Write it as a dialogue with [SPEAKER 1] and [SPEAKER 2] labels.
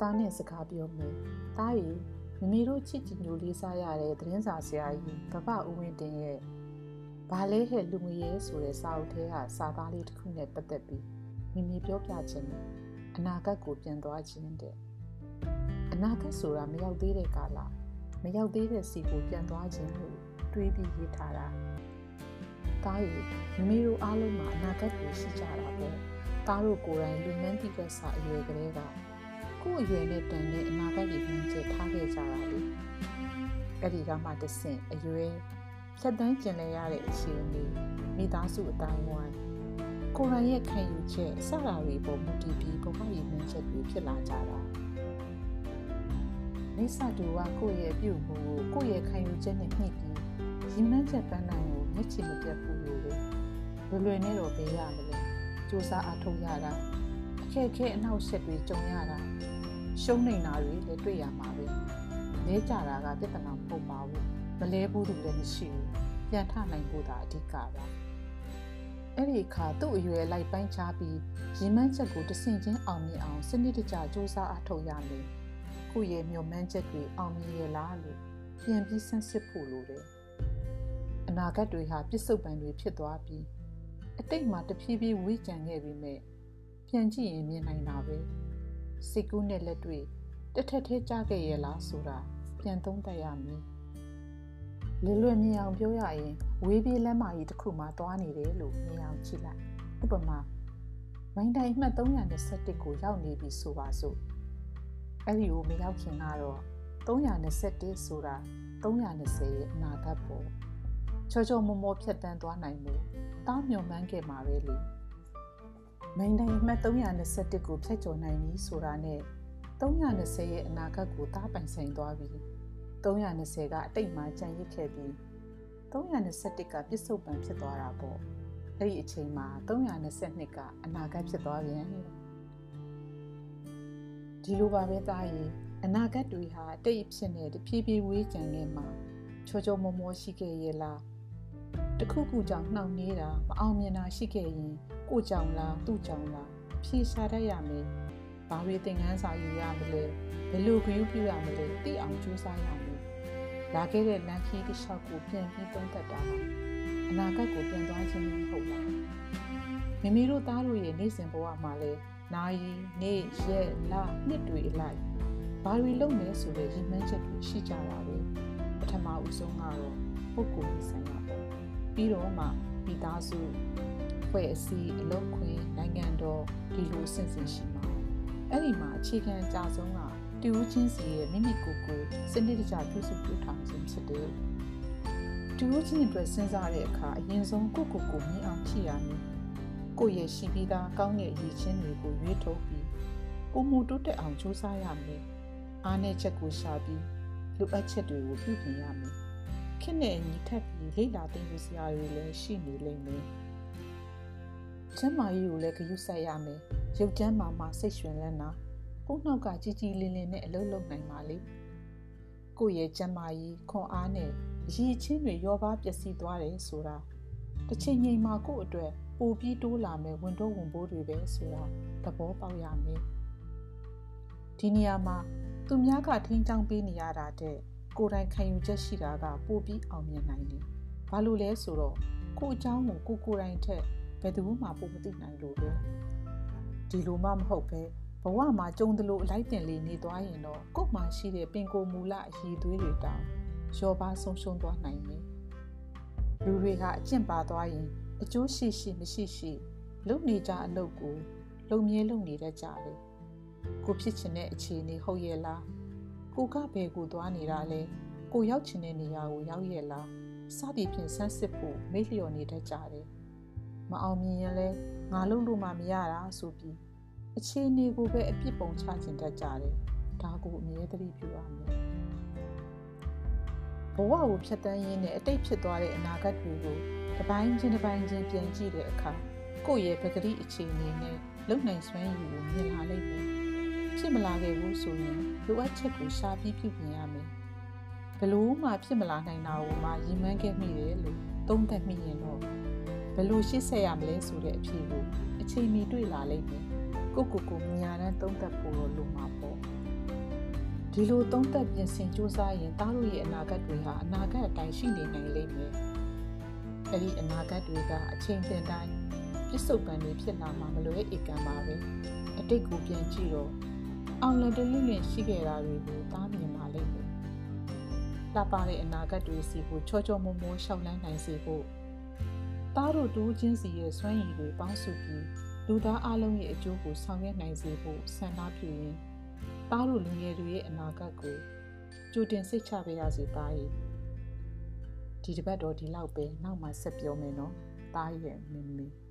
[SPEAKER 1] တားနဲ့စကားပြောမယ်တားရီမမီတို့ချစ်ကြည်ညိုလေးစားရတဲ့သတင်းစာဆရာကြီးကပ္ပဦးဝင်းတင်ရဲ့ဘာလဲဟဲ့လူငွေရဲဆိုတဲ့စာအုပ်ထဲကစာသားလေးတစ်ခုနဲ့ပတ်သက်ပြီးမိမိပြောပြခြင်းနဲ့အနာဂတ်ကိုပြန်သွားခြင်းတဲ့အနာဂတ်ဆိုတာမရောက်သေးတဲ့ကာလမရောက်သေးတဲ့စီကိုပြန်သွားခြင်းလို့တွေးပြီးရေးထားတာတားရီမိမိတို့အားလုံးမှာအနာဂတ်ကိုရှိကြတာပေါ့တားတို့ကိုယ်တိုင်လူမန်းတိကစာအရွယ်ကလေးက ကိုယ့်အရွယ်နဲ့တန်တဲ့အနာဂတ်ကိုမြင်ချက်ထားခဲ့ကြတာလေအဲ့ဒီကမှတဆင့်အရွယ်ဖြတ်တန်းကျင်လဲရတဲ့အခြေအနေမိသားစုအတိုင်းဝိုင်းကိုယ်တိုင်ရဲ့ခံယူချက်စတာတွေပေါ်မူတည်ပြီးဘဝရည်မှန်းချက်တွေဖြစ်လာကြတာမိစ္ဆာတူကကိုယ့်ရဲ့ပြုမှုကိုကိုယ့်ရဲ့ခံယူချက်နဲ့နှိပ်ပြီးရည်မှန်းချက်ပန်းနိုင်ကိုမျက်ခြေမပြတ်ဘူးလို့လေလွယ်လွယ်နဲ့တော့ပေးရမလဲစူးစမ်းအထောက်ရတာ အခက်အခဲအနောက်ဆက်တွေကြုံရတာရှုံးနေတာတွေလည်းတွေ့ရမှာပဲလဲကြတာကပြဿနာမဟုတ်ပါဘူးမလဲဘူးသူလည်းမရှိဘူးပြန်ထနိုင်ဖို့သာအဓိကပါအဲ့ဒီအခါသူ့အရွယ်လိုက်ပိုင်းချပြီးရင်မှန်းချက်ကိုတဆင့်ချင်းအောင်မြင်အောင်စနစ်တကျစူးစမ်းအထောက်ရမယ်ကိုယ့်ရဲ့မျှော်မှန်းချက်တွေအောင်မြင်ရလားလို့ပြန်ပြီးဆန်းစစ်ဖို့လိုတယ်အနာဂတ်တွေဟာပြစ္ဆုတ်ပံတွေဖြစ်သွားပြီးအတိတ်မှာတဖြည်းဖြည်းဝေးကြံခဲ့ပြီးမြဲ ပြန်ကြည့်ရင်မြင်နိုင်တာပဲစိတ်ကူးနဲ့လက်တွေတထက်ထဲကြားခဲ့ရလားဆိုတာပြန်သုံးသပ်ရမယ်လွယ်လွယ်မြင်အောင်ပြောရရင်ဝေးပြေးလမ်းမကြီးတစ်ခုမှသွားနေတယ်လို့မြင်အောင်ကြည့်လိုက်ဥပမာမိုင်းတိုင်းမှတ်321ကိုရောက်နေပြီဆိုပါစို့အဲ့ဒီကိုမရောက်ခင်ကတော့321ဆိုတာ320ရဲ့အနာဂတ်ပေါ့ချောချောမောမောဖြတ်တန်းသွားနိုင်မှုတားမျောမှန်းခဲ့မှာပဲလေ မိန်တိုင်းမှတ်321ကိုဖြတ်ကျော်နိုင်ပြီဆိုတာနဲ့320ရဲ့အနာဂတ်ကိုတားပိုင်ဆိုင်သွားပြီ320ကအတိတ်မှာကြံရစ်ခဲ့ပြီး321ကပြစ္ဆုတ်ပံဖြစ်သွားတာပေါ့အဲ့ဒီအချိန်မှာ322ကအနာဂတ်ဖြစ်သွားပြန်ဒီလိုပါပဲသားရင်အနာဂတ်တွေဟာအတိတ်ဖြစ်နေတဖြည်းဖြည်းဝေးကြံနေမှာချောချောမောမောရှိခဲ့ရဲ့လား တခုခုကြောင့်နှောင့်နှေးတာမအောင်မြင်တာရှိခဲ့ရင်ကိုကြောင့်လားသူ့ကြောင့်လားဖြေရှာတတ်ရမယ်။ဘာတွေသင်ခန်းစာယူရမလဲဘယ်လိုဂရုပြုရမလဲသိအောင်ကြိုးစားရမယ်။လာခဲ့တဲ့လမ်းခီးတစ်လျှောက်ကိုပြန်ပြီးသုံးသပ်တာအနာဂတ်ကိုပြန်သွားခြင်းမဟုတ်ပါဘူး။မိမိတို့သားတို့ရဲ့နေ့စဉ်ဘဝမှာလဲနာရီနေ့ရက်လနှစ်တွေအလိုက်ဘာတွေလုပ်မယ်ဆိုတဲ့ရည်မှန်းချက်တွေရှိကြတာပဲ။ပထမဦးဆုံးကတော့ပုဂ္ဂိုလ်ရေးဆိုင်ရာပေါ့။ ပြီးတော့မှမိသားစုဖွဲ့အစည်းအလုပ်ခွင်နိုင်ငံတော်ဒီလိုစင်စင်ရှိမှာအဲ့ဒီမှာအခြေခံအကြဆုံးကတူဦးချင်းစီရဲ့မိမိကိုယ်ကိုစနစ်တကျပြုစုပြုထောင်ခြင်းဖြစ်တယ်တူဦးချင်းအတွက်စဉ်းစားတဲ့အခါအရင်ဆုံးကိုယ့်ကိုယ်ကိုမြင်အောင်ဖြစ်ရမယ်ကိုယ့်ရဲ့ရှိပြီးသားကောင်းတဲ့ရည်ချင်းတွေကိုရွေးထုတ်ပြီးပုံမူတိုးတက်အောင်ကြိုးစားရမယ်အားနည်းချက်ကိုရှာပြီးလိုအပ်ချက်တွေကိုပြုပြင်ရမယ် ခင်နဲ့ညီထပ်ပြီးလေ့လာသင်ယူစရာတွေလည်းရှိနေလိမ့်မယ်ကျမ်းမာရေးကိုလည်းဂရုစိုက်ရမယ်ရုပ်ကျမ်းမာမှစိတ်ရွှင်လန်းတာကိုနှောက်ကကြီးကြီးလင်းလင်းနဲ့အလုံးလုံးနိုင်ပါလေကိုရဲ့ကျမ်းမာရေးခွန်အားနဲ့ရည်ချင်းတွေရောပါပျက်စီးသွားတယ်ဆိုတာတစ်ချိန်ချိန်မှာကို့အတွက်ပိုပြီးတိုးလာမယ်ဝင်တော့ဝင်ပိုးတွေပဲဆိုတာသဘောပေါက်ရမယ်ဒီနေရာမှာသူများကထင်းချောင်းပေးနေရတာတဲ့ ကိုယ်တိုင်ခံယူချက်ရှိတာကပိုပြီးအောင်မြင်နိုင်တယ်။ဘာလို့လဲဆိုတော့ကိုယ်အကြောင်းကိုကိုကိုယ်တိုင်ထက်ဘယ်သူမှပိုမသိနိုင်လို့ပဲ။ဒီလိုမှမဟုတ်ပဲဘဝမှာကြုံသလိုအလိုက်တင်လေးနေသွားရင်တော့ကိုယ်မှရှိတဲ့ပင်ကိုယ်မူလအရည်သွေးတွေတောင်လျော်ပါဆုံးရှုံးသွားနိုင်တယ်။လူတွေကအကျင့်ပါသွားရင်အကျိုးရှိရှိမရှိရှိလုပ်နေကြအလုပ်ကို လုံမြဲလုပ်နေတတ်ကြတယ်။ကိုဖြစ်ချင်တဲ့အခြေအနေဟုတ်ရဲ့လား ကိုကဘယ်ကိုသွားနေတာလဲကိုရောက်ချင်တဲ့နေရာကိုရောက်ရဲ့လားစသည်ဖြင့်ဆန်းစစ်ဖို့မေ့လျော်နေတတ်ကြတယ်မအောင်မြင်ရင်လဲငါလုပ်လို့မှမရတာဆိုပြီးအခြေအနေကိုပဲအပြစ်ပုံချခြင်းတတ်ကြတယ်ဒါကိုအမြဲတမ်းပြုရမယ်ဘဝကိုဖြတ်တန်းရင်းနဲ့အတိတ်ဖြစ်သွားတဲ့အနာဂတ်တွေကိုတစ်ပိုင်းချင်းတစ်ပိုင်းချင်းပြန်ကြည့်တဲ့အခါကိုယ့်ရဲ့ပဂတိအခြေအနေနဲ့လုံနိုင်စွမ်းရည်ကိုမြင်လာလိမ့်မယ် ဖြစ်မလာခဲ့ဘူးဆိုရင်လိုအပ်ချက်ကိုရှာပြီးပြုပြင်ရမယ်ဘလို့မှဖြစ်မလာနိုင်တာကိုမှရည်မှန်းခဲ့မိတယ်လို့သုံးသပ်မိရင်တော့ဘလို့ရှေ့ဆက်ရမလဲဆိုတဲ့အဖြေကိုအချိန်မီတွေ့လာလိမ့်မယ်ကိုကိုကိုမြညာတန်းသုံးသပ်ဖို့တော့လိုမှာပေါ့ဒီလိုသုံးသက်ပြင်ဆင်စူးစမ်းရင်သားတို့ရဲ့အနာဂတ်တွေဟာအနာဂတ်အတိုင်းရှိနေနိုင်လိမ့်မယ်အဲ့ဒီအနာဂတ်တွေကအချိန်တင်တိုင်းပြစ္ဆုတ်ပံတွေဖြစ်လာမှာမလွဲဧကံပါပဲအတိတ်ကိုပြန်ကြည့်တော့ အောင်လက်တလွတ်လင့်ရှိခဲ့တာတွေကိုသားမြင်ပါလိမ့်မယ်လှပတဲ့အနာဂတ်တွေစီကိုချောချောမောမောရှောက်လန်းနိုင်စေဖို့သားတို့တူးချင်းစီရဲ့စွမ်းရည်တွေပေါင်းစုပြီးလူသားအလုံးရဲ့အကျိုးကိုဆောင်ရွက်နိုင်စေဖို့ဆန္ဒပြုရင်းသားတို့လူငယ်တွေရဲ့အနာဂတ်ကိုကြိုတင်စိတ်ချပေးရစေသားရဲ့ဒီတစ်ပတ်တော့ဒီလောက်ပဲနောက်မှဆက်ပြောမယ်နော်သားရဲ့မင်းမင်း